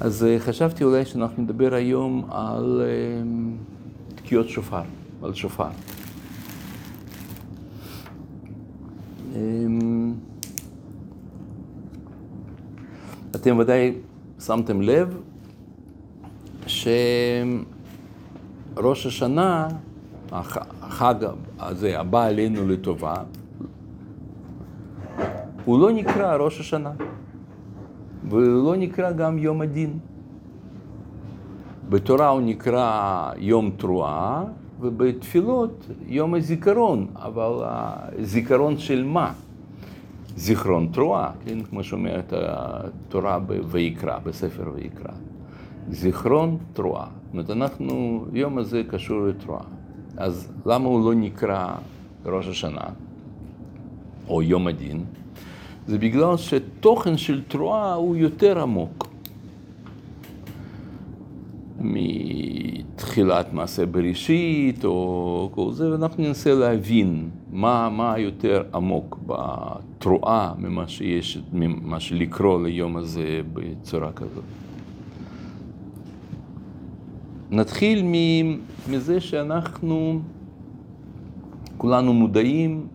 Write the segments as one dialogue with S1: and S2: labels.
S1: אז אה, חשבתי אולי שאנחנו נדבר היום על אה, תקיעות שופר, על שופר. אמ, אתם ודאי שמתם לב שראש השנה, החג הזה הבא עלינו לטובה, הוא לא נקרא ראש השנה, ולא נקרא גם יום הדין. בתורה הוא נקרא יום תרועה, ובתפילות יום הזיכרון, אבל הזיכרון של מה? זיכרון תרועה, כן, כמו שאומרת התורה ויקרא, בספר ויקרא. זיכרון תרועה. זאת אומרת, אנחנו, יום הזה קשור לתרועה. אז למה הוא לא נקרא ראש השנה, או יום הדין? זה בגלל שתוכן של תרועה הוא יותר עמוק. מתחילת מעשה בראשית או כל זה, ואנחנו ננסה להבין מה, מה יותר עמוק בתרועה ממה שיש, ממה שלקרוא ליום הזה בצורה כזאת. נתחיל מזה שאנחנו כולנו מודעים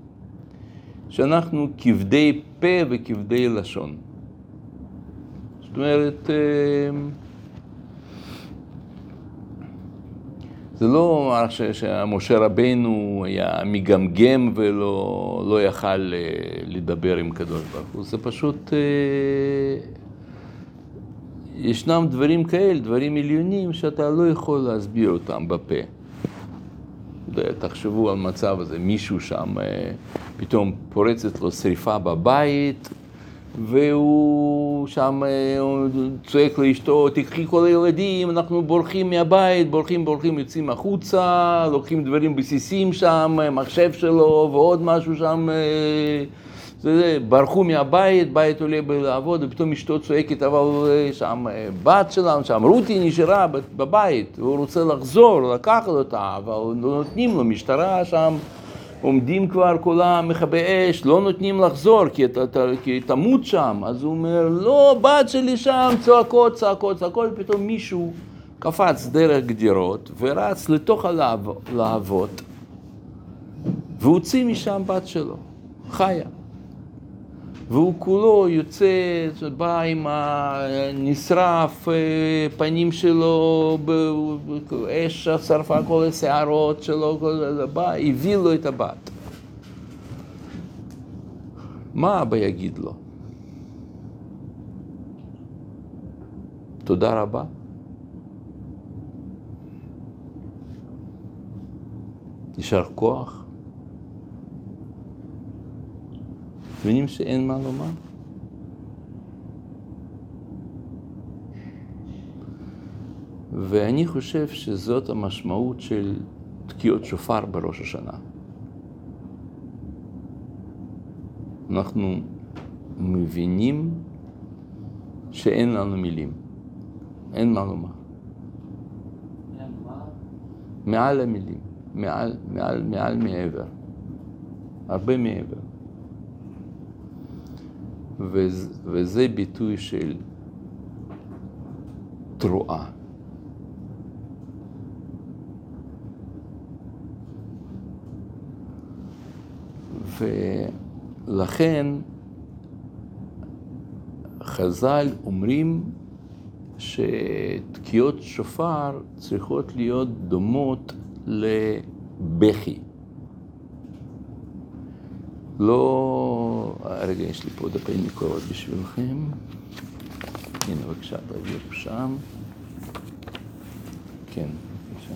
S1: שאנחנו כבדי פה וכבדי לשון. זאת אומרת, אה, זה לא שמשה רבנו היה מגמגם ולא לא יכל אה, לדבר עם קדוש ברוך הוא, זה פשוט, אה, ישנם דברים כאלה, דברים עליונים, שאתה לא יכול להסביר אותם בפה. תחשבו על מצב הזה, מישהו שם, פתאום פורצת לו שריפה בבית, והוא שם הוא צועק לאשתו, תקחי כל הילדים, אנחנו בורחים מהבית, בורחים, בורחים, יוצאים החוצה, לוקחים דברים בסיסיים שם, מחשב שלו ועוד משהו שם, ברחו מהבית, בית עולה לעבוד, ופתאום אשתו צועקת, אבל שם בת שלנו, שם רותי נשארה בבית, והוא רוצה לחזור, לקחת אותה, אבל לא נותנים לו, משטרה שם. עומדים כבר כולם מכבי אש, לא נותנים לחזור כי, אתה, אתה, כי תמות שם. אז הוא אומר, לא, בת שלי שם, צועקות, צעקות, צעקות, ופתאום מישהו קפץ דרך גדירות ורץ לתוך הלהבות והוציא משם בת שלו, חיה. והוא כולו יוצא, בא עם הנשרף, פנים שלו, אש שרפה כל השערות שלו, כל זה, בא, הביא לו את הבת. מה אבא יגיד לו? תודה רבה. יישר כוח. מבינים שאין מה לומר? ואני חושב שזאת המשמעות של תקיעות שופר בראש השנה. אנחנו מבינים שאין לנו מילים, אין מה לומר. מעל המילים, מעל, מעל, מעל מעבר, הרבה מעבר. וזה ביטוי של תרועה. ולכן חז"ל אומרים שתקיעות שופר צריכות להיות דומות לבכי. לא... רגע, יש לי פה דפי מקורות בשבילכם. הנה, בבקשה, תעבירו שם. כן, בבקשה.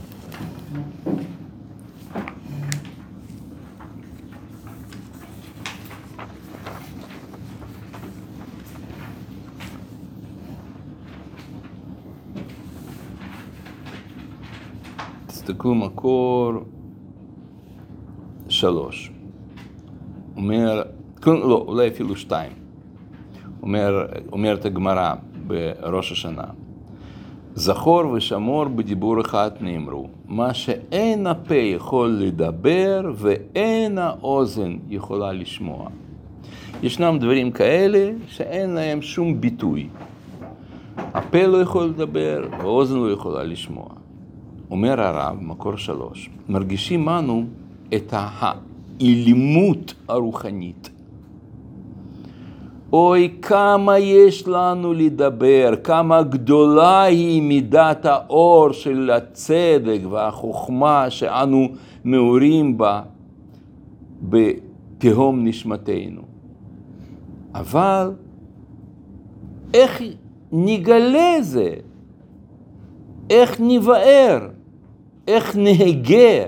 S1: תסתכלו מקור שלוש. אומר, לא, אולי אפילו שתיים, אומר, אומרת הגמרא בראש השנה, זכור ושמור בדיבור אחד נאמרו, מה שאין הפה יכול לדבר ואין האוזן יכולה לשמוע. ישנם דברים כאלה שאין להם שום ביטוי. הפה לא יכול לדבר, האוזן לא יכולה לשמוע. אומר הרב, מקור שלוש, מרגישים אנו את האלימות הרוחנית. אוי, כמה יש לנו לדבר, כמה גדולה היא מידת האור של הצדק והחוכמה שאנו מעורים בה בתהום נשמתנו. אבל איך נגלה זה? איך נבער? איך נהגה?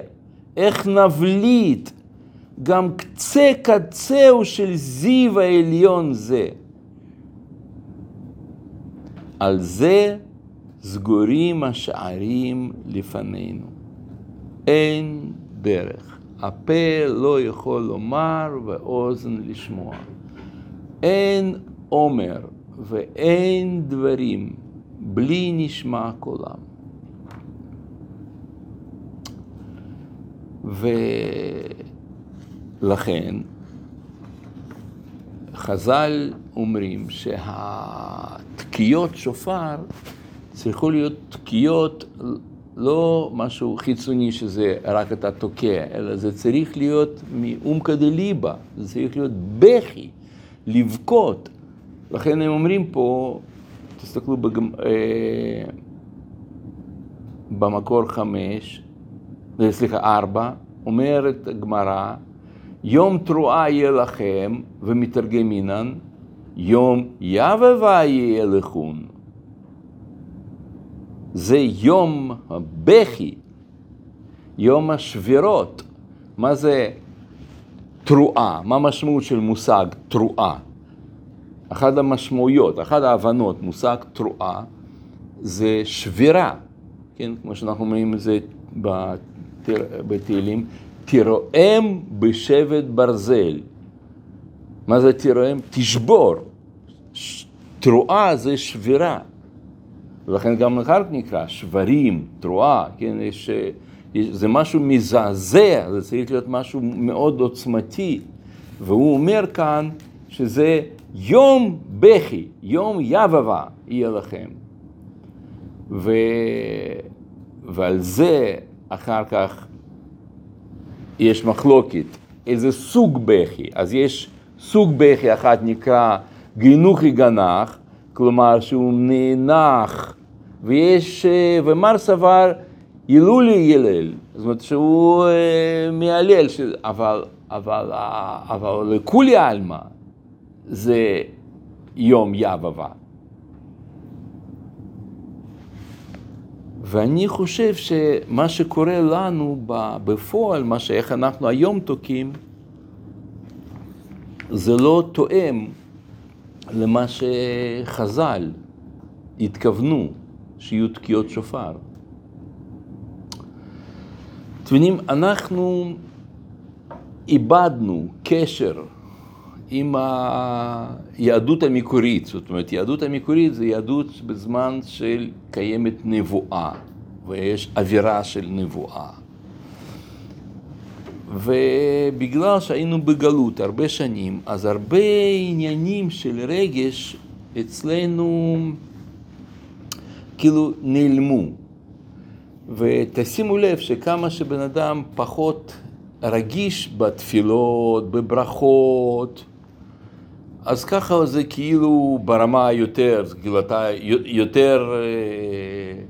S1: איך נבליט? גם קצה קצהו של זיו העליון זה. על זה סגורים השערים לפנינו. אין דרך. הפה לא יכול לומר ואוזן לשמוע. אין עומר ואין דברים בלי נשמע קולם. ולכן חז"ל אומרים שהתקיעות שופר צריכו להיות תקיעות לא משהו חיצוני שזה רק אתה תוקע, אלא זה צריך להיות מאומקא דליבה, זה צריך להיות בכי, לבכות. לכן הם אומרים פה, תסתכלו בגמ... אה, במקור חמש, אה, סליחה, ארבע, אומרת הגמרא, יום תרועה יהיה לכם, ומתרגמינן, יום יבבה יהיה לכון. זה יום הבכי, יום השבירות. מה זה תרועה? מה המשמעות של מושג תרועה? אחת המשמעויות, אחת ההבנות, מושג תרועה, זה שבירה, כן? כמו שאנחנו אומרים את זה בתהילים, תירואם בשבט ברזל. מה זה תירואם? תשבור. תרועה זה שבירה. ולכן גם אחר נקרא שברים, תרועה, כן, יש, יש, זה משהו מזעזע, זה צריך להיות משהו מאוד עוצמתי. והוא אומר כאן שזה יום בכי, יום יבבה יהיה לכם. ו... ועל זה אחר כך יש מחלוקת, איזה סוג בכי. אז יש סוג בכי אחד נקרא גינוכי גנח, כלומר שהוא נאנח, ויש, אה, ומר סבר הילולי ילל, זאת אומרת שהוא אה, מהלל, אבל, אבל, אבל לכולי עלמא זה יום יבבה. ואני חושב שמה שקורה לנו בפועל, מה שאיך אנחנו היום תוקעים, זה לא תואם למה שחז"ל התכוונו שיהיו תקיעות שופר. אתם יודעים, אנחנו איבדנו קשר עם היהדות המקורית. זאת אומרת, יהדות המקורית זה יהדות בזמן של קיימת נבואה, ויש אווירה של נבואה. ובגלל שהיינו בגלות הרבה שנים, אז הרבה עניינים של רגש אצלנו כאילו נעלמו. ותשימו לב שכמה שבן אדם פחות רגיש בתפילות, בברכות, אז ככה זה כאילו ברמה יותר, כאילו אתה יותר, אה,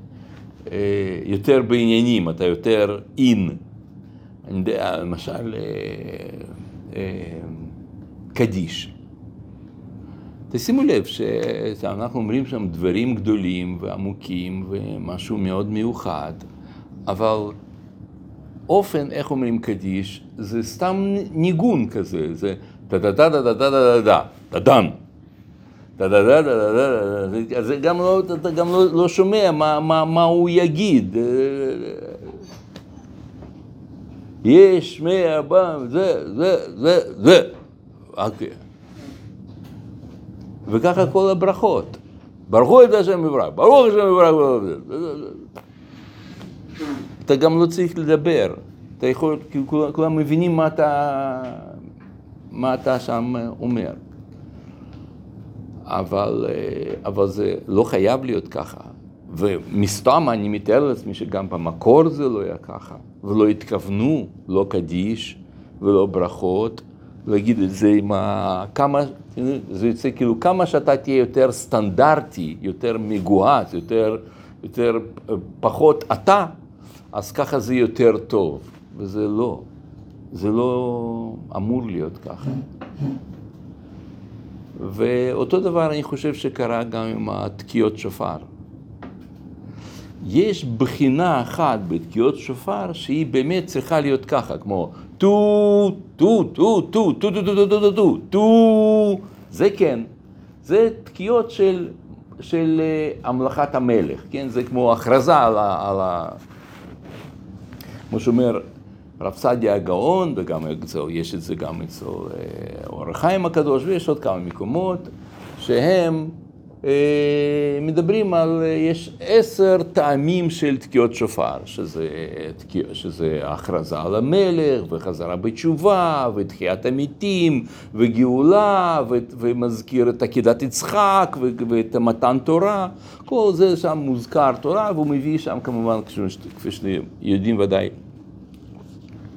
S1: אה, יותר בעניינים, אתה יותר אין. אני יודע, למשל, אה, קדיש. תשימו לב שאנחנו אומרים שם דברים גדולים ועמוקים ומשהו מאוד מיוחד, אבל אופן, איך אומרים קדיש, זה סתם ניגון כזה, זה טה-טה-טה-טה-טה-טה-טה, טדן. אז גם לא, אתה גם לא, לא שומע מה, מה, מה הוא יגיד. יש מאה פעם, זה, זה, זה, זה. אוקיי. וככה כל הברכות. ברכו את השם מברק, ברוך השם מברק. אתה גם לא צריך לדבר. אתה יכול, כי כולם מבינים מה אתה, מה אתה שם אומר. אבל, אבל זה לא חייב להיות ככה. ומסתם אני מתאר לעצמי שגם במקור זה לא היה ככה, ולא התכוונו, לא קדיש ולא ברכות, להגיד את זה עם ה... כמה, זה יוצא כאילו כמה שאתה תהיה יותר סטנדרטי, יותר מגוהץ, יותר, יותר פחות אתה, אז ככה זה יותר טוב, וזה לא, זה לא אמור להיות ככה. ואותו דבר אני חושב שקרה גם עם התקיעות שופר. יש בחינה אחת בתקיעות שופר שהיא באמת צריכה להיות ככה, כמו טו, טו, טו, טו, טו, טו, טו, טו, טו, טו, טו, זה כן, זה תקיעות של, של המלכת המלך, כן? זה כמו הכרזה על ה... כמו שאומר רב סעדיה הגאון, וגם יש את זה גם אצל אור החיים הקדוש, ויש עוד כמה מקומות שהם מדברים על, יש עשר טעמים של תקיעות שופר, שזה, שזה הכרזה על המלך, וחזרה בתשובה, ותחיית המתים, וגאולה, ו, ומזכיר את עקידת יצחק, ו, ואת מתן תורה, כל זה שם מוזכר תורה, והוא מביא שם כמובן, כפי שיודעים ודאי,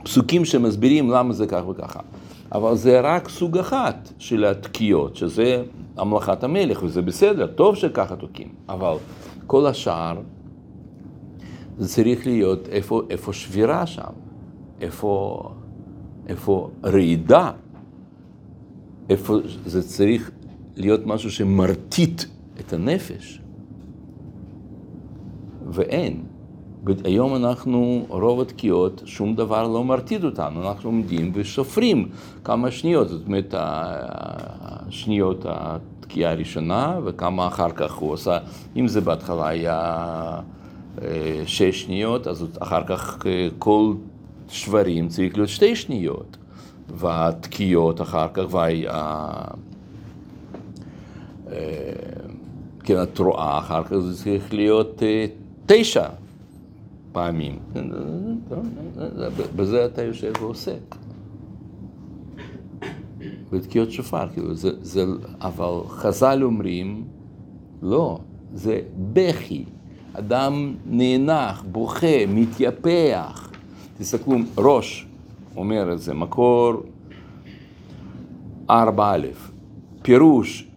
S1: פסוקים שמסבירים למה זה כך וככה. אבל זה רק סוג אחת של התקיעות, שזה המלאכת המלך, וזה בסדר, טוב שככה תוקעים, אבל כל השאר, זה צריך להיות איפה, איפה שבירה שם, איפה, איפה רעידה, איפה זה צריך להיות משהו שמרטיט את הנפש, ואין. היום אנחנו, רוב התקיעות, שום דבר לא מרטיט אותנו, אנחנו עומדים וסופרים כמה שניות, זאת אומרת, השניות התקיעה הראשונה וכמה אחר כך הוא עושה, אם זה בהתחלה היה אה, שש שניות, אז אחר כך אה, כל שברים צריך להיות שתי שניות, והתקיעות אחר כך, והיה... אה, כן, התרועה אחר כך זה צריך להיות תשע פעמים. בזה אתה יושב ועוסק. בתקיעות שופר, כאילו, זה, זה, אבל חז"ל אומרים, לא, זה בכי. אדם נאנח, בוכה, מתייפח. תסתכלו, ראש אומר את זה, מקור 4א, פירוש,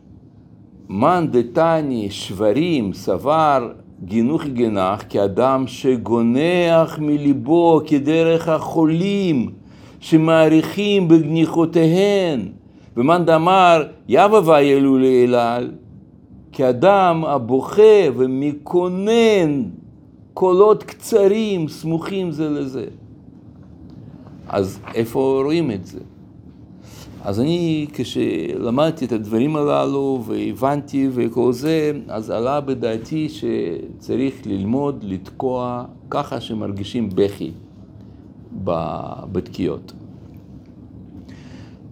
S1: מאן דתני שברים סבר גינוך גנח כאדם שגונח מליבו כדרך החולים שמעריכים בגניחותיהן ומאן דאמר יבא ויילו לאלל כאדם הבוכה ומקונן קולות קצרים סמוכים זה לזה. אז איפה רואים את זה? אז אני, כשלמדתי את הדברים הללו והבנתי וכל זה, אז עלה בדעתי שצריך ללמוד לתקוע ככה שמרגישים בכי בתקיעות.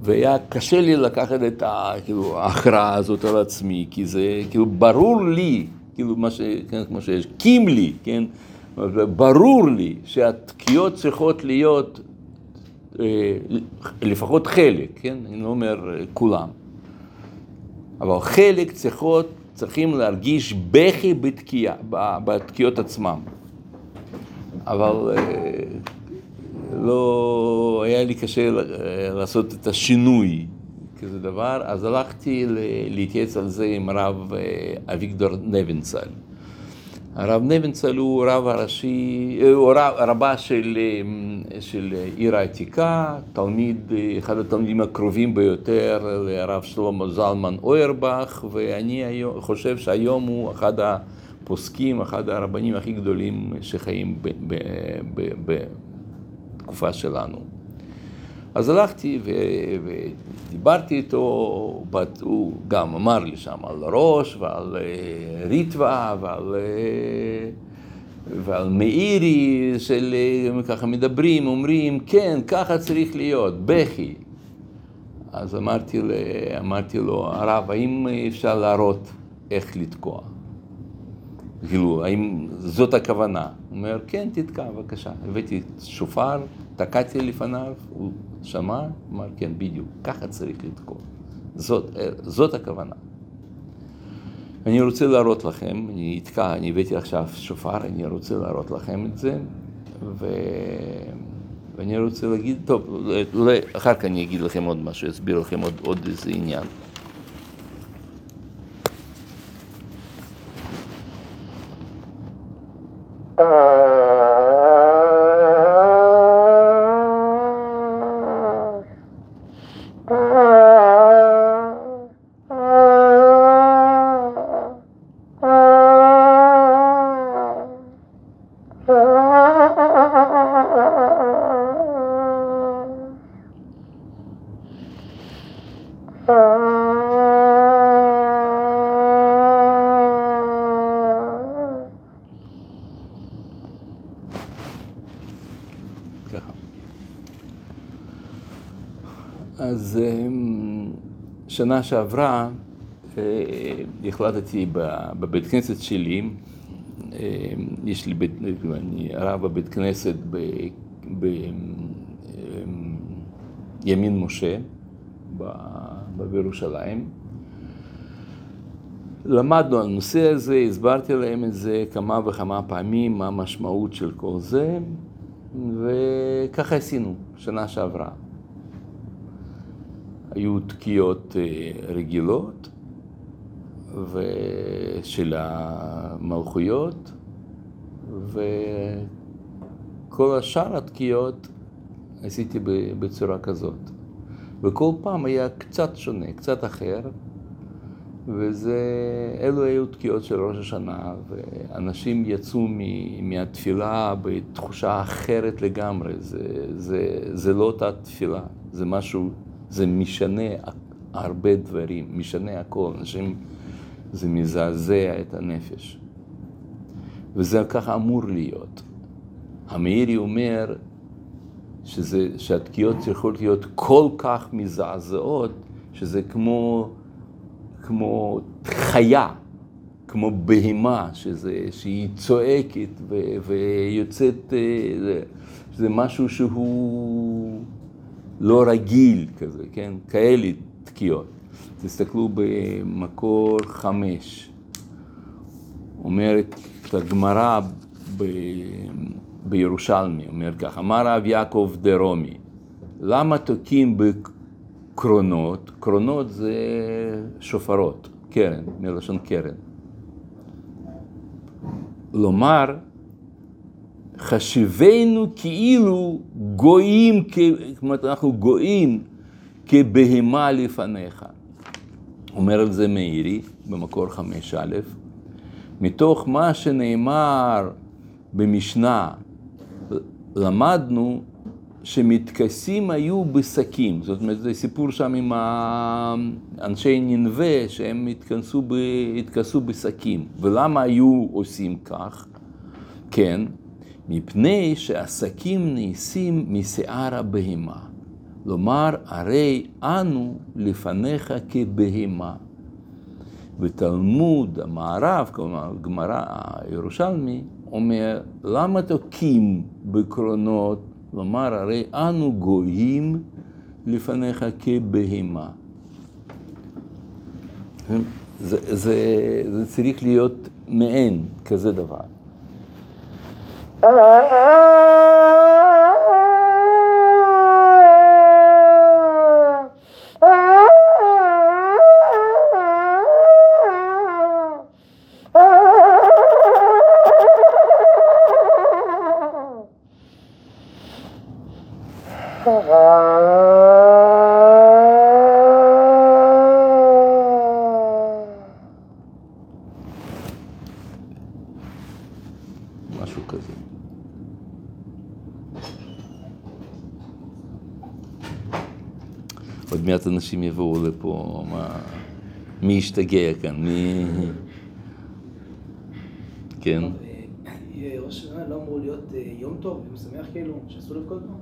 S1: והיה קשה לי לקחת את כאילו, ההכרעה הזאת על עצמי, כי זה כאילו ברור לי, כאילו מה ש... כן, כמו שיש, קים לי, כן? ברור לי שהתקיעות צריכות להיות לפחות חלק, כן? אני לא אומר אה, כולם. אבל חלק צריכות, צריכים להרגיש בכי בתקיעה, בתקיעות עצמם. אבל אה, לא, היה לי קשה לעשות את השינוי כזה דבר, אז הלכתי להתייעץ על זה עם הרב אביגדור נבנצל. הרב נבנצל הוא רב הראשי, הוא רב, רבה של, של עיר העתיקה, תלמיד, אחד התלמידים הקרובים ביותר לרב שלמה זלמן אוירבך, ואני היום, חושב שהיום הוא אחד הפוסקים, אחד הרבנים הכי גדולים שחיים בתקופה שלנו. אז הלכתי ו... ודיברתי איתו, הוא גם אמר לי שם על ראש ועל אה, ריטווה ועל, אה, ועל מאירי, של אה, ככה מדברים, אומרים, כן, ככה צריך להיות, בכי. אז אמרתי, אמרתי לו, הרב, האם אפשר להראות איך לתקוע? כאילו, האם זאת הכוונה? הוא אומר, כן, תתקע, בבקשה. הבאתי שופר, תקעתי לפניו, הוא שמע, אמר, כן, בדיוק, ככה צריך לתקוע. זאת, זאת הכוונה. אני רוצה להראות לכם, אני אתקע, אני הבאתי עכשיו שופר, אני רוצה להראות לכם את זה, ו... ואני רוצה להגיד, טוב, אולי אחר כך אני אגיד לכם עוד משהו, אסביר לכם עוד, עוד איזה עניין. שנה שעברה אה, החלטתי בבית כנסת שלי, אמ, יש לי בית, אני רב בבית כנסת בימין אמ, משה בירושלים. למדנו על הנושא הזה, הסברתי להם את זה כמה וכמה פעמים, מה המשמעות של כל זה, וככה עשינו, שנה שעברה. היו תקיעות אה, רגילות של המלכויות, וכל השאר התקיעות עשיתי בצורה כזאת. וכל פעם היה קצת שונה, קצת אחר, ואלו היו תקיעות של ראש השנה, ואנשים יצאו מהתפילה בתחושה אחרת לגמרי. זה, זה, זה לא אותה תפילה, זה משהו, זה משנה הרבה דברים, משנה הכל. אנשים, זה מזעזע את הנפש. וזה ככה אמור להיות. המאירי אומר שזה, שהתקיעות צריכות להיות כל כך מזעזעות, שזה כמו... כמו חיה, כמו בהמה, שזה, שהיא צועקת ו, ויוצאת, אה, זה משהו שהוא לא רגיל כזה, כן? כאלה תקיעות. תסתכלו במקור חמש. אומרת הגמרא ב... בירושלמי, אומר כך, אמר רב יעקב דרומי, למה תוקעים קרונות, קרונות זה שופרות, קרן, מלשון קרן. לומר, חשיבנו כאילו גויים, כלומר אנחנו גויים כבהמה לפניך. אומר על זה מאירי במקור חמש א', מתוך מה שנאמר במשנה, למדנו שמתכסים היו בשקים, זאת אומרת, זה סיפור שם עם אנשי ננבה שהם התכנסו, התכסו בשקים. ולמה היו עושים כך? כן, מפני שהשקים נעשים משיער הבהמה. לומר, הרי אנו לפניך כבהמה. ותלמוד המערב, כלומר, גמרא הירושלמי, אומר, למה תוקים בקרונות לומר, הרי אנו גויים לפניך כבהמה. זה, זה, זה צריך להיות מעין כזה דבר. Uh-huh. מעט אנשים יבואו לפה, מה, מי ישתגע כאן, מי... כן.
S2: ראש השנה לא אמור להיות אה, יום טוב, יום שמח כאילו, שאסור לבכות בו?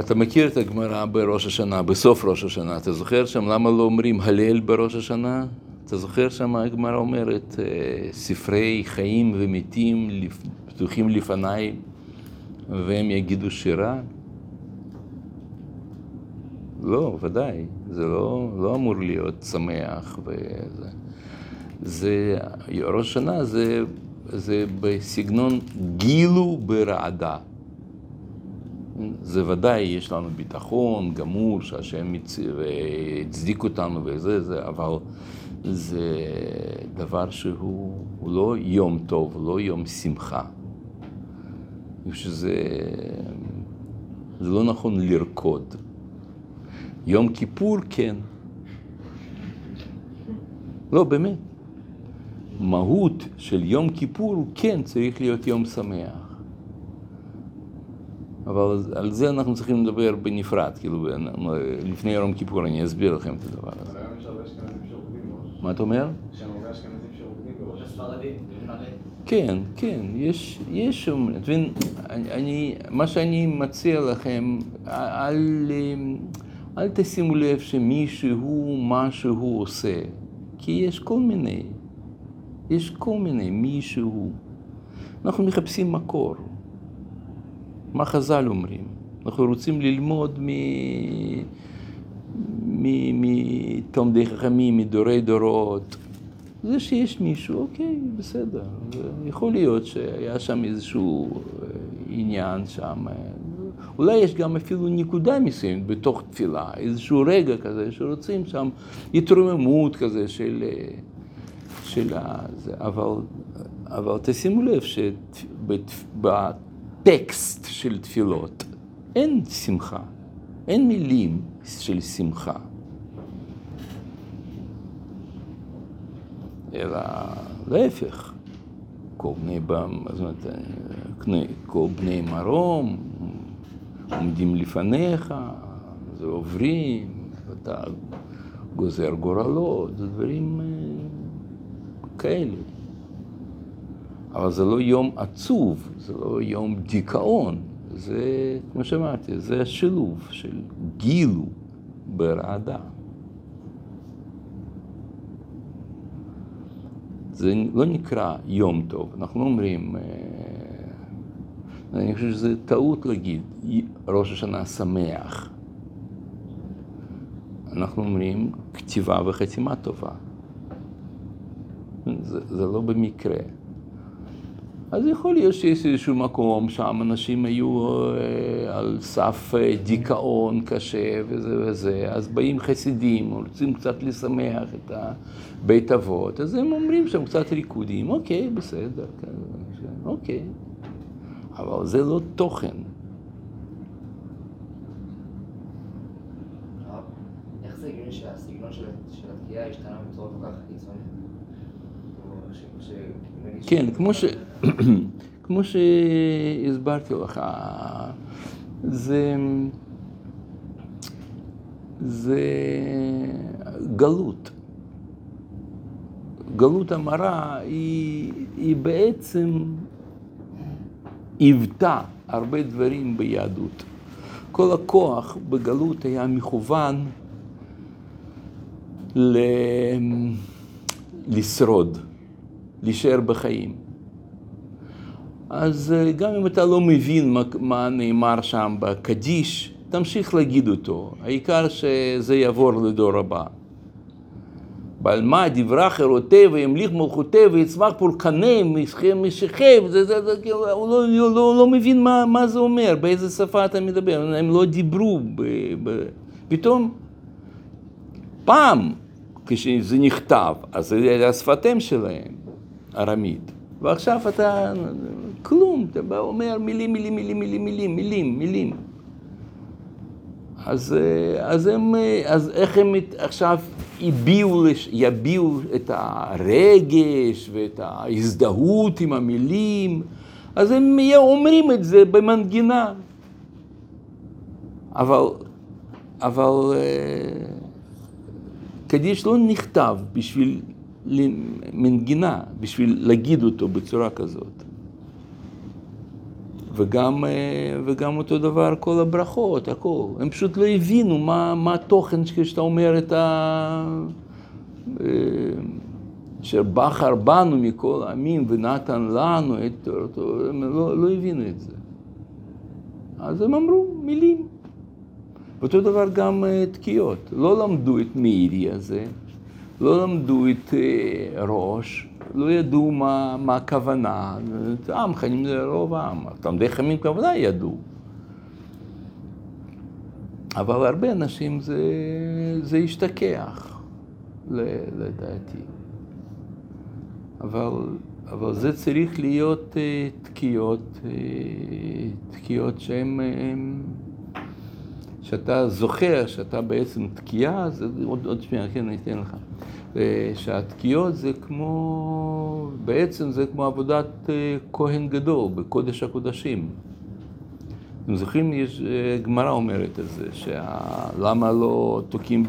S1: אתה מכיר את הגמרא בראש השנה, בסוף ראש השנה, אתה זוכר שם למה לא אומרים הלל בראש השנה? אתה זוכר שם הגמרא אומרת, אה, ספרי חיים ומתים פתוחים לפניי והם יגידו שירה? לא, ודאי. זה לא, לא אמור להיות שמח וזה. זה, ראש השנה זה, זה בסגנון גילו ברעדה. זה ודאי, יש לנו ביטחון גמור שהשם הצדיק אותנו וזה, זה, אבל זה דבר שהוא לא יום טוב, לא יום שמחה. שזה זה לא נכון לרקוד. יום כיפור כן. לא, באמת. מהות של יום כיפור הוא כן צריך להיות יום שמח. אבל על זה אנחנו צריכים לדבר בנפרד, כאילו, לפני יום כיפור אני אסביר לכם את הדבר הזה. מה אתה אומר? כן, כן, יש, יש שם, אתה מבין, אני, מה שאני מציע לכם, אל, אל תשימו לב שמישהו, מה שהוא עושה, כי יש כל מיני, יש כל מיני מישהו. אנחנו מחפשים מקור. מה חז"ל אומרים? אנחנו רוצים ללמוד מ... מתלמדי חכמים, מדורי דורות. זה שיש מישהו, אוקיי, בסדר. יכול להיות שהיה שם איזשהו אה, עניין שם. אולי יש גם אפילו נקודה מסוימת בתוך תפילה, איזשהו רגע כזה שרוצים שם התרוממות כזה של... אה, של זה. אבל, אבל תשימו לב שבטקסט של תפילות אין שמחה, אין מילים של שמחה. אלא להפך, כל בני, זאת אומרת, כל בני מרום עומדים לפניך, זה עוברים, ואתה גוזר גורלות, זה דברים אה, כאלה. אבל זה לא יום עצוב, זה לא יום דיכאון, זה, כמו שאמרתי, זה השילוב של גילו ברעדה. זה לא נקרא יום טוב, אנחנו אומרים, אה, אני חושב שזה טעות להגיד ראש השנה שמח. אנחנו אומרים כתיבה וחתימה טובה. זה, זה לא במקרה. אז יכול להיות שיש איזשהו מקום שם אנשים היו אה, על סף אה, דיכאון קשה וזה וזה, אז באים חסידים, רוצים קצת לשמח את הבית אבות, אז הם אומרים שם קצת ריקודים, אוקיי, בסדר, כן, אוקיי, אבל זה לא תוכן. כן, כמו, ש... כמו שהסברתי לך, זה, זה גלות. גלות המרה היא, היא בעצם היוותה הרבה דברים ביהדות. כל הכוח בגלות היה מכוון ל... לשרוד. להישאר בחיים. אז אה, גם אם אתה לא מבין מה, מה נאמר שם בקדיש, תמשיך להגיד אותו, העיקר שזה יעבור לדור הבא. בעל מה דברה חירותי וימליך מלכותי ויצמח פולקני משכב, זה, זה, זה, כאילו, הוא לא, לא, לא, לא מבין מה, מה זה אומר, באיזה שפה אתה מדבר, הם לא דיברו, ב, ב, פתאום, פעם כשזה נכתב, אז זה השפתם שלהם. ארמית. ועכשיו אתה, כלום, אתה בא אומר מילים, מילים, מילים, מילים, מילים, מילים, מילים. אז, אז, הם, אז איך הם עכשיו יביעו, יביעו את הרגש ואת ההזדהות עם המילים, אז הם אומרים את זה במנגינה. אבל, אבל קדיש לא נכתב בשביל למנגינה, בשביל להגיד אותו בצורה כזאת. וגם, אה, וגם אותו דבר כל הברכות, הכל. הם פשוט לא הבינו מה, מה התוכן כשאתה אומר את ה... אה, אשר בחר בנו מכל העמים ונתן לנו את תורתו, הם לא, לא הבינו את זה. אז הם אמרו מילים. אותו דבר גם אה, תקיעות. לא למדו את מאירי הזה, לא למדו את ראש, לא ידעו מה, מה הכוונה. עם חיים זה רוב העם, תלמידי חכמים כוונה ידעו. אבל הרבה אנשים זה, זה השתכח, לדעתי. אבל, אבל זה צריך להיות אה, תקיעות, אה, תקיעות שהן, שאתה זוכר שאתה בעצם תקיעה, זה עוד, עוד שנייה, כן, אני אתן לך. שהתקיעות זה כמו, בעצם זה כמו עבודת אה, כהן גדול בקודש הקודשים. אתם זוכרים, יש, אה, גמרא אומרת את זה, שלמה לא תוקעים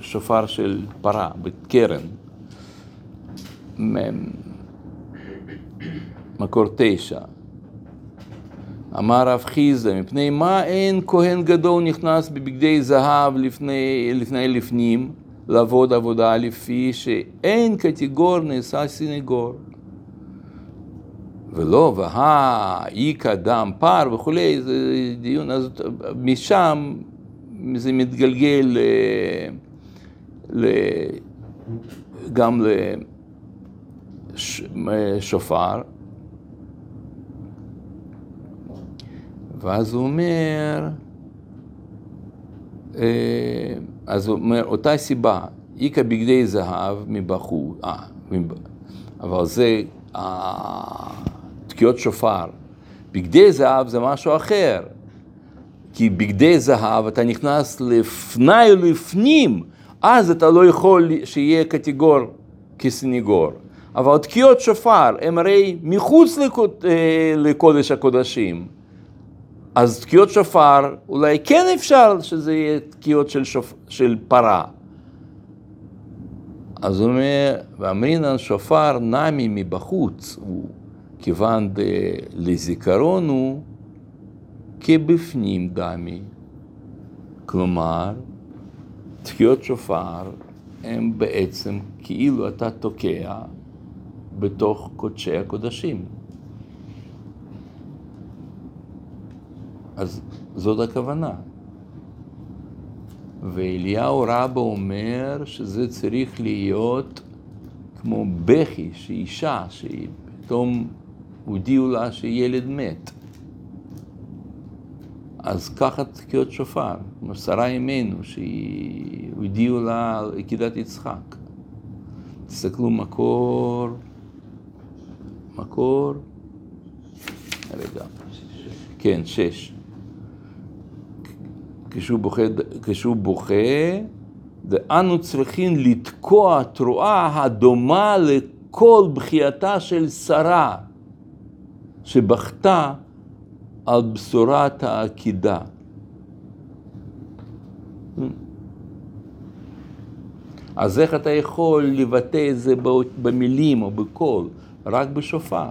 S1: בשופר של פרה, בקרן. מקור תשע. אמר רב חיזה, מפני מה אין כהן גדול נכנס בבגדי זהב לפני, לפני לפנים? לעבוד עבודה לפי שאין קטגור נעשה סינגור. ולא, והא, איכא דם פר וכולי, זה דיון, אז משם זה מתגלגל ל, ל, גם לשופר. ואז הוא אומר, אה, אז הוא אומר, אותה סיבה, איכא בגדי זהב מבחוץ, אה, אבל זה תקיעות שופר. בגדי זהב זה משהו אחר, כי בגדי זהב אתה נכנס לפני ולפנים, אז אתה לא יכול שיהיה קטגור כסניגור. אבל תקיעות שופר הם הרי מחוץ אה, לקודש הקודשים. אז תקיעות שופר, אולי כן אפשר שזה יהיה תקיעות של, שופ... של פרה. אז הוא אומר, ואמרינן שופר נמי מבחוץ, הוא כיוון ד... לזיכרון הוא כבפנים דמי. כלומר, תקיעות שופר הם בעצם כאילו אתה תוקע בתוך קודשי הקודשים. אז זאת הכוונה. ואליהו רבא אומר שזה צריך להיות כמו בכי, שאישה, שפתאום הודיעו לה שילד מת. אז ככה תקיעות שופר, כמו שרה אימנו, שהודיעו לה על עקידת יצחק. תסתכלו מקור, מקור, רגע, כן, שש. כשהוא בוכה, כשהוא בוכה, ואנו צריכים לתקוע תרועה הדומה לכל בכייתה של שרה, שבכתה על בשורת העקידה. אז איך אתה יכול לבטא את זה במילים או בקול? רק בשופר.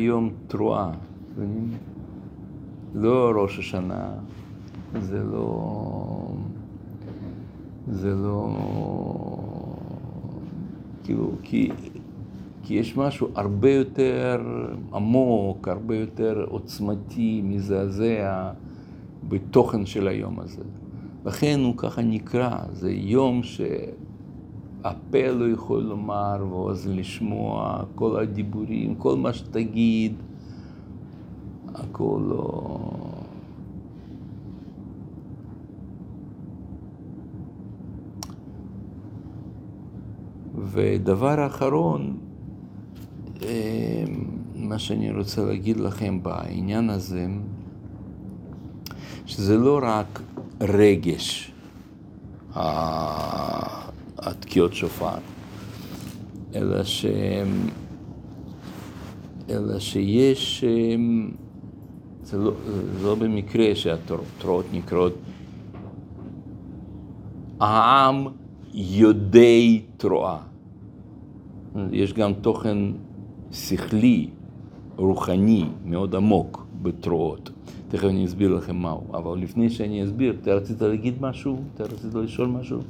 S1: זה נקרא יום תרועה. לא ראש השנה, זה לא... זה לא... כאילו, כי, כי יש משהו הרבה יותר עמוק, הרבה יותר עוצמתי, מזעזע, בתוכן של היום הזה. לכן הוא ככה נקרא, זה יום ש... הפה לא יכול לומר ואוזן לשמוע, כל הדיבורים, כל מה שתגיד, הכל לא... ודבר אחרון, מה שאני רוצה להגיד לכם בעניין הזה, שזה לא רק רגש, התקיעות שופר, אלא, ש... אלא שיש, זה לא, זה לא במקרה שהתרועות נקראות העם יודעי תרועה. יש גם תוכן שכלי, רוחני, מאוד עמוק בתרועות. תכף אני אסביר לכם מהו. אבל לפני שאני אסביר, אתה רצית להגיד משהו? אתה רצית לשאול משהו?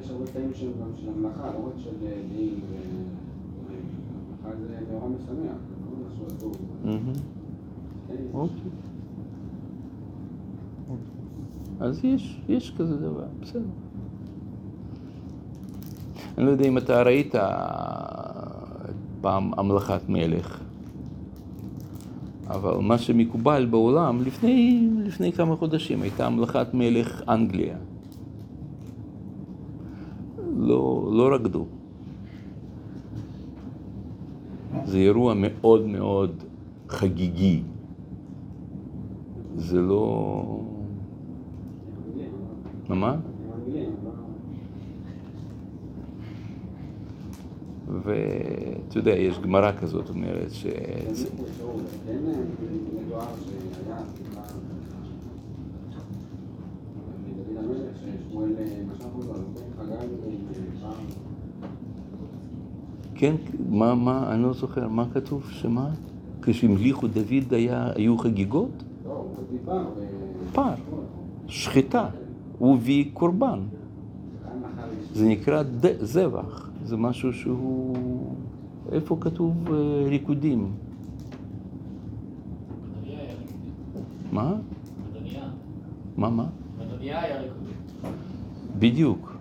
S3: יש הרבה קטעים שהם גם של המלאכה, לא רק של דין המלאכה זה נורא משמח, זה לא משהו עצוב.
S1: אוקיי. אז יש, יש כזה דבר, בסדר. אני לא יודע אם אתה ראית פעם המלכת מלך, אבל מה שמקובל בעולם, לפני, לפני כמה חודשים הייתה המלכת מלך אנגליה. לא, לא רקדו. זה אירוע מאוד מאוד חגיגי. זה לא... מה? ואתה יודע, יש גמרא כזאת אומרת ש... כן, מה, מה, אני לא זוכר, מה כתוב, שמה? כשהמליכו דוד היה, היו חגיגות?
S3: לא, הוא הביא פר.
S1: פר, שחיטה, הוא הביא קורבן. זה נקרא ד- זבח, זה משהו שהוא... איפה כתוב אה, ריקודים? מה? מה, מה? בדיוק,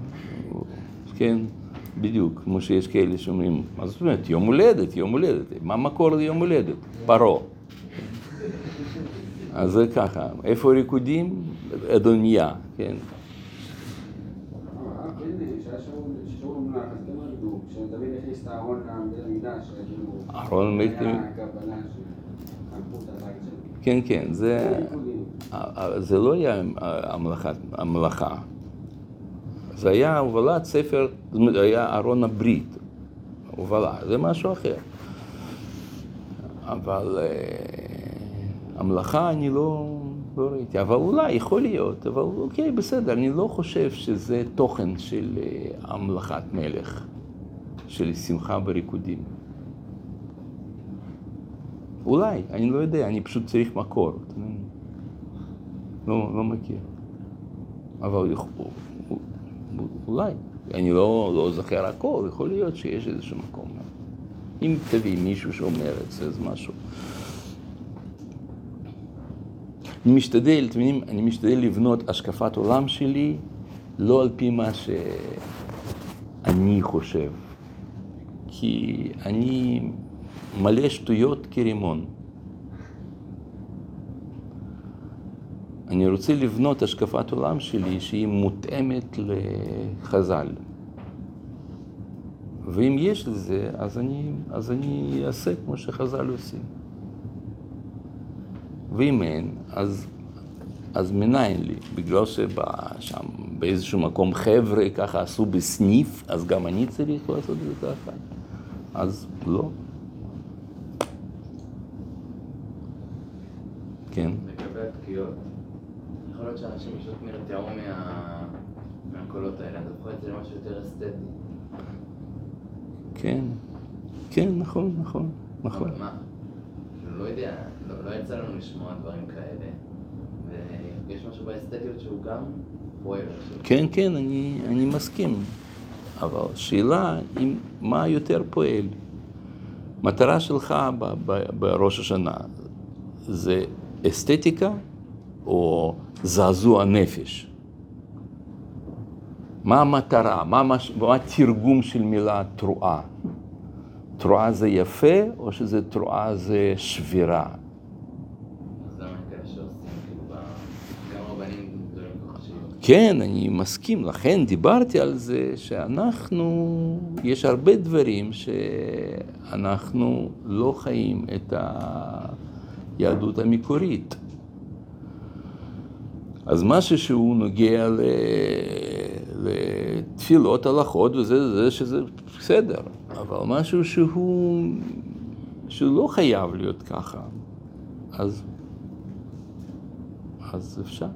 S1: כן, בדיוק, כמו שיש כאלה שאומרים, מה זאת אומרת, יום הולדת, יום הולדת, מה המקור ליום הולדת? פרעה. אז זה ככה, איפה ריקודים? אדוניה, כן. אהרון מת... כן, כן, זה. זה לא היה המלאכה. זה היה הובלת ספר, היה ארון הברית, הובלה, זה משהו אחר. אבל אה, המלאכה אני לא, לא ראיתי, אבל אולי, יכול להיות, אבל אוקיי, בסדר, אני לא חושב שזה תוכן של אה, המלאכת מלך, של שמחה וריקודים. אולי, אני לא יודע, אני פשוט צריך מקור. לא, לא מכיר. אבל אולי, אני לא, לא זוכר הכל, יכול להיות שיש איזשהו מקום. אם תביא מישהו שאומר את זה, אז משהו. אני משתדל, אתם מבינים, אני משתדל לבנות השקפת עולם שלי לא על פי מה שאני חושב, כי אני מלא שטויות כרימון. אני רוצה לבנות השקפת עולם שלי שהיא מותאמת לחז"ל. ואם יש לזה, אז אני, אז אני אעשה כמו שחז"ל עושים. ואם אין, אז, אז מניין לי, בגלל ששם באיזשהו מקום חבר'ה ככה עשו בסניף, אז גם אני צריך לעשות את זה ככה. אז לא. כן.
S4: לגבי התקיעות, יכול להיות שאנשים פשוט נרתעו מה... מהקולות האלה, אז הפכו את זה למשהו יותר אסתטי.
S1: כן, כן, נכון, נכון, נכון.
S4: מה? לא יודע, לא, לא יצא לנו לשמוע דברים כאלה, ויש משהו באסתטיות שהוא גם פועל.
S1: כן, כן, אני, אני מסכים. אבל שאלה, אם, מה יותר פועל? מטרה שלך ב, ב, בראש השנה זה אסתטיקה או זעזוע נפש? מה המטרה? מה, המש... מה התרגום של מילה תרועה? תרועה זה יפה, או שזה תרועה זה שבירה.
S4: כאילו.
S1: כן, אני מסכים, לכן דיברתי על זה שאנחנו, יש הרבה דברים שאנחנו לא חיים את היהדות המקורית. אז משהו שהוא נוגע. לתפילות, הלכות וזה, זה שזה בסדר, אבל משהו שהוא, שהוא לא חייב להיות ככה, אז, אז אפשר.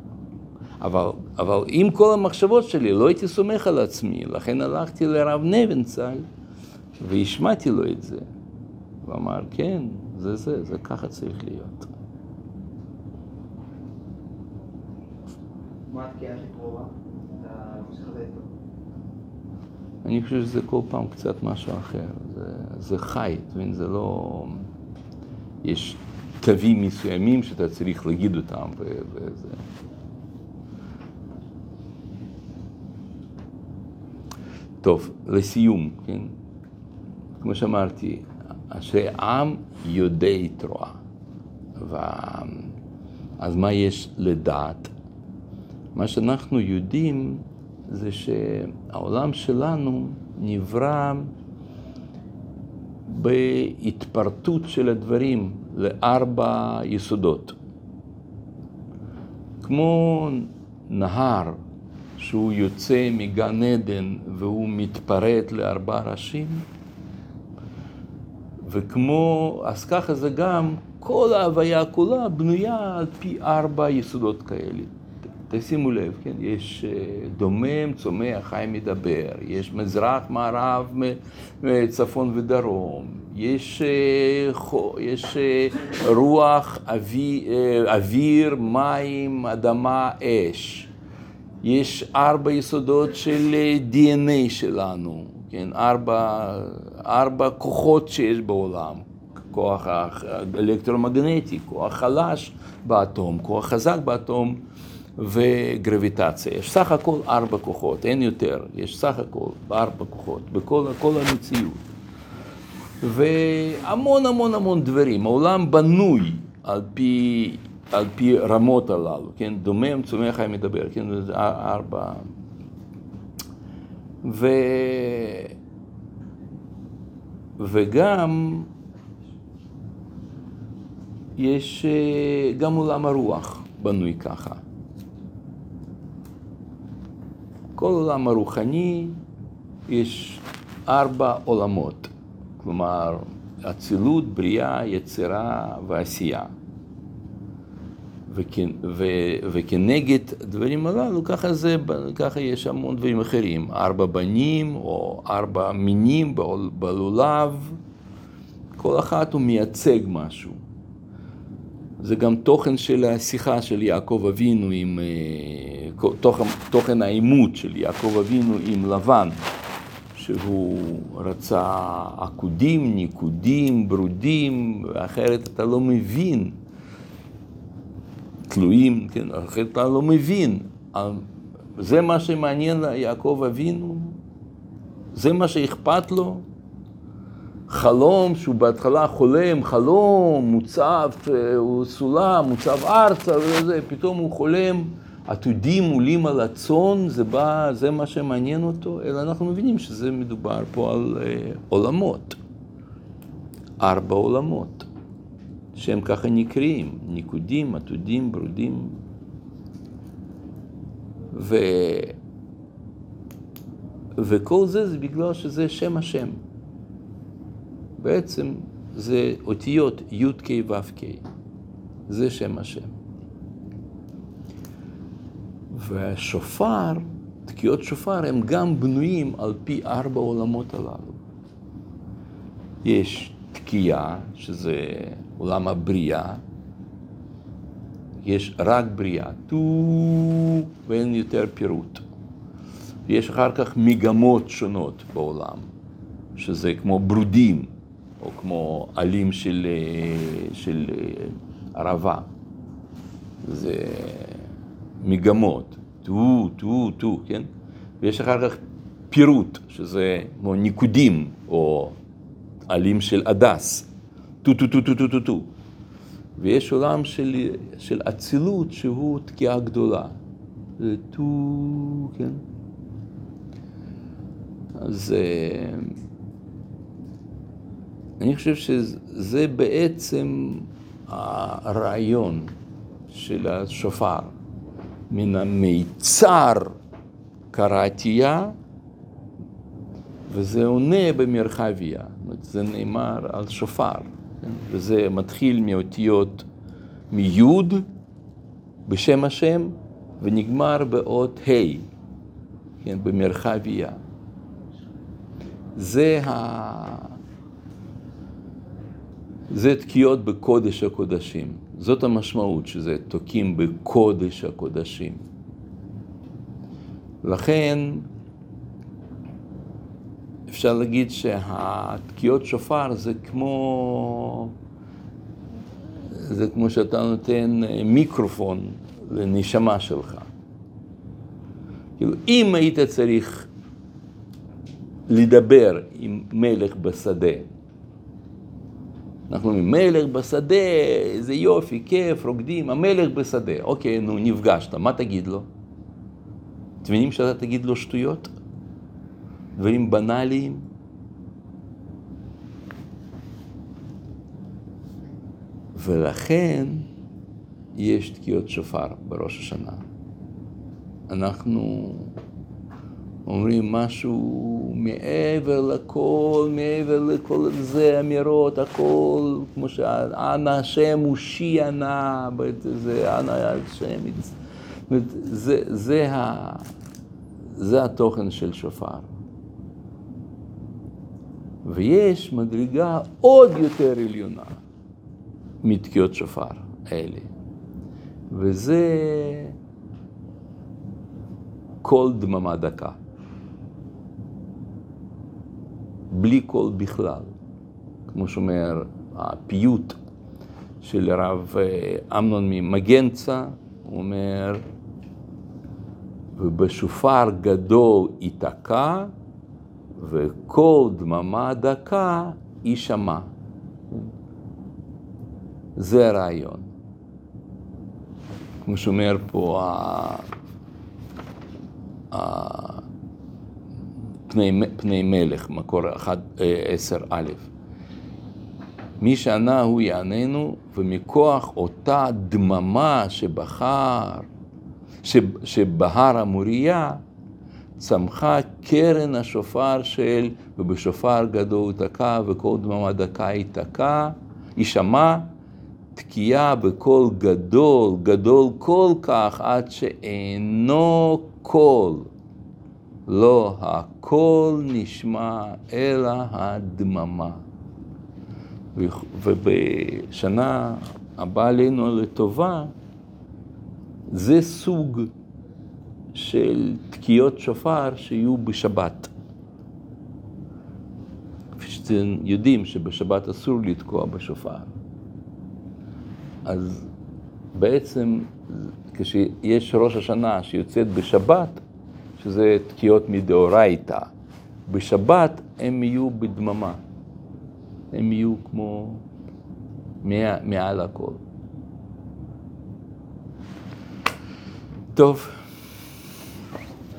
S1: אבל, אבל עם כל המחשבות שלי לא הייתי סומך על עצמי, לכן הלכתי לרב נבנצל והשמעתי לו את זה. הוא אמר, כן, זה זה, זה ככה צריך להיות.
S2: מה התקיעה הכי קרובה? אתה ממשיך לזה איתו.
S1: אני חושב שזה כל פעם קצת משהו אחר, זה, זה חי, אתה מבין? זה לא... יש תווים מסוימים שאתה צריך להגיד אותם, ו- וזה... טוב, לסיום, כן? כמו שאמרתי, אשרי עם יודעי תרועה. ו... אז מה יש לדעת? מה שאנחנו יודעים זה שהעולם שלנו נברא בהתפרטות של הדברים לארבע יסודות. כמו נהר שהוא יוצא מגן עדן והוא מתפרט לארבע ראשים, וכמו, אז ככה זה גם, כל ההוויה כולה בנויה על פי ארבע יסודות כאלה. תשימו לב, כן, יש אה, דומם, צומח, חי, מדבר, יש מזרח, מערב, צפון ודרום, יש, אה, יש אה, רוח, אוויר, אוויר, מים, אדמה, אש. יש ארבע יסודות של DNA שלנו, כן, ארבע, ארבע כוחות שיש בעולם, כוח אלקטרומגנטי, כוח חלש באטום, כוח חזק באטום וגרביטציה. יש סך הכל ארבע כוחות, אין יותר, יש סך הכל ארבע כוחות בכל כל המציאות. והמון המון המון דברים, העולם בנוי על פי, על פי רמות הללו, כן, דומם, צומח, חי, מדבר, כן, ארבע. ו... וגם יש אה, גם עולם הרוח בנוי ככה. כל עולם הרוחני יש ארבע עולמות, כלומר אצילות, בריאה, יצירה ועשייה. וכ, וכנגד הדברים הללו, ככה, זה, ככה יש המון דברים אחרים, ארבע בנים או ארבע מינים בלולב, כל אחת הוא מייצג משהו. זה גם תוכן של השיחה של יעקב אבינו עם, אה, תוכן, תוכן העימות של יעקב אבינו עם לבן, שהוא רצה עקודים, ניקודים, ברודים, אחרת אתה לא מבין, תלויים, כן, אחרת אתה לא מבין. זה מה שמעניין ליעקב אבינו? זה מה שאכפת לו? חלום שהוא בהתחלה חולם, חלום, מוצב, הוא סולם, מוצב ארצה וזה, פתאום הוא חולם, עתודים עולים על הצאן, זה בא, זה מה שמעניין אותו, אלא אנחנו מבינים שזה מדובר פה על אה, עולמות, ארבע עולמות, שהם ככה נקראים, ניקודים, עתודים, ברודים, ו... וכל זה זה בגלל שזה שם השם. בעצם זה אותיות י"ק ו"ק, זה שם השם. והשופר, תקיעות שופר, הם גם בנויים על פי ארבע עולמות הללו. יש תקיעה, שזה עולם הבריאה, יש רק בריאה, טו, ואין יותר פירוט. יש אחר כך מגמות שונות בעולם, שזה כמו ברודים, או כמו עלים של, של ערבה. זה מגמות, טו, טו, טו, כן? ויש אחר כך פירוט, שזה כמו ניקודים, או עלים של הדס, טו טו טו טו טו טו טו. ויש עולם של, של אצילות שהוא תקיעה גדולה. זה טו, כן? אז אה, אני חושב שזה בעצם הרעיון של השופר. מן המיצר קראתייה, וזה עונה במרחביה. זה נאמר על שופר, כן? וזה מתחיל מאותיות מיוד בשם השם, ונגמר באות ה', כן? במרחביה. זה ה... זה תקיעות בקודש הקודשים. זאת המשמעות, שזה תוקים בקודש הקודשים. לכן, אפשר להגיד שהתקיעות שופר זה כמו, זה כמו שאתה נותן מיקרופון לנשמה שלך. כאילו, אם היית צריך לדבר עם מלך בשדה, אנחנו אומרים, מלך בשדה, איזה יופי, כיף, רוקדים, המלך בשדה. אוקיי, נו, נפגשת, מה תגיד לו? אתם מבינים שאתה תגיד לו שטויות? דברים בנאליים? ולכן יש תקיעות שופר בראש השנה. אנחנו אומרים משהו מעבר לכל, מעבר לכל זה, אמירות, הכל, כמו שאנא השם הושיע נא, זה אנא השם, זה, זה, ה, זה התוכן של שופר. ויש מדרגה עוד יותר עליונה מתקיעות שופר האלה, וזה כל דממה דקה. בלי קול בכלל. כמו שאומר הפיוט של הרב אמנון ממגנצה, הוא אומר, ובשופר גדול ייתקע, וקול דממה דקה יישמע. זה הרעיון. כמו שאומר פה פני, פני מלך, מקור 10 א'. מי שענה הוא יעננו, ומכוח אותה דממה שבחר, שבהר המוריה, צמחה קרן השופר של ובשופר גדול תקע וכל דממה דקה ייתקע, יישמע תקיעה בקול גדול, גדול כל כך עד שאינו קול. לא הכל נשמע אלא הדממה. ובשנה הבאה עלינו לטובה, זה סוג של תקיעות שופר שיהיו בשבת. כפי שאתם יודעים שבשבת אסור לתקוע בשופר. אז בעצם כשיש ראש השנה שיוצאת בשבת, שזה תקיעות מדאורייתא. בשבת הם יהיו בדממה, הם יהיו כמו מעל הכל. טוב.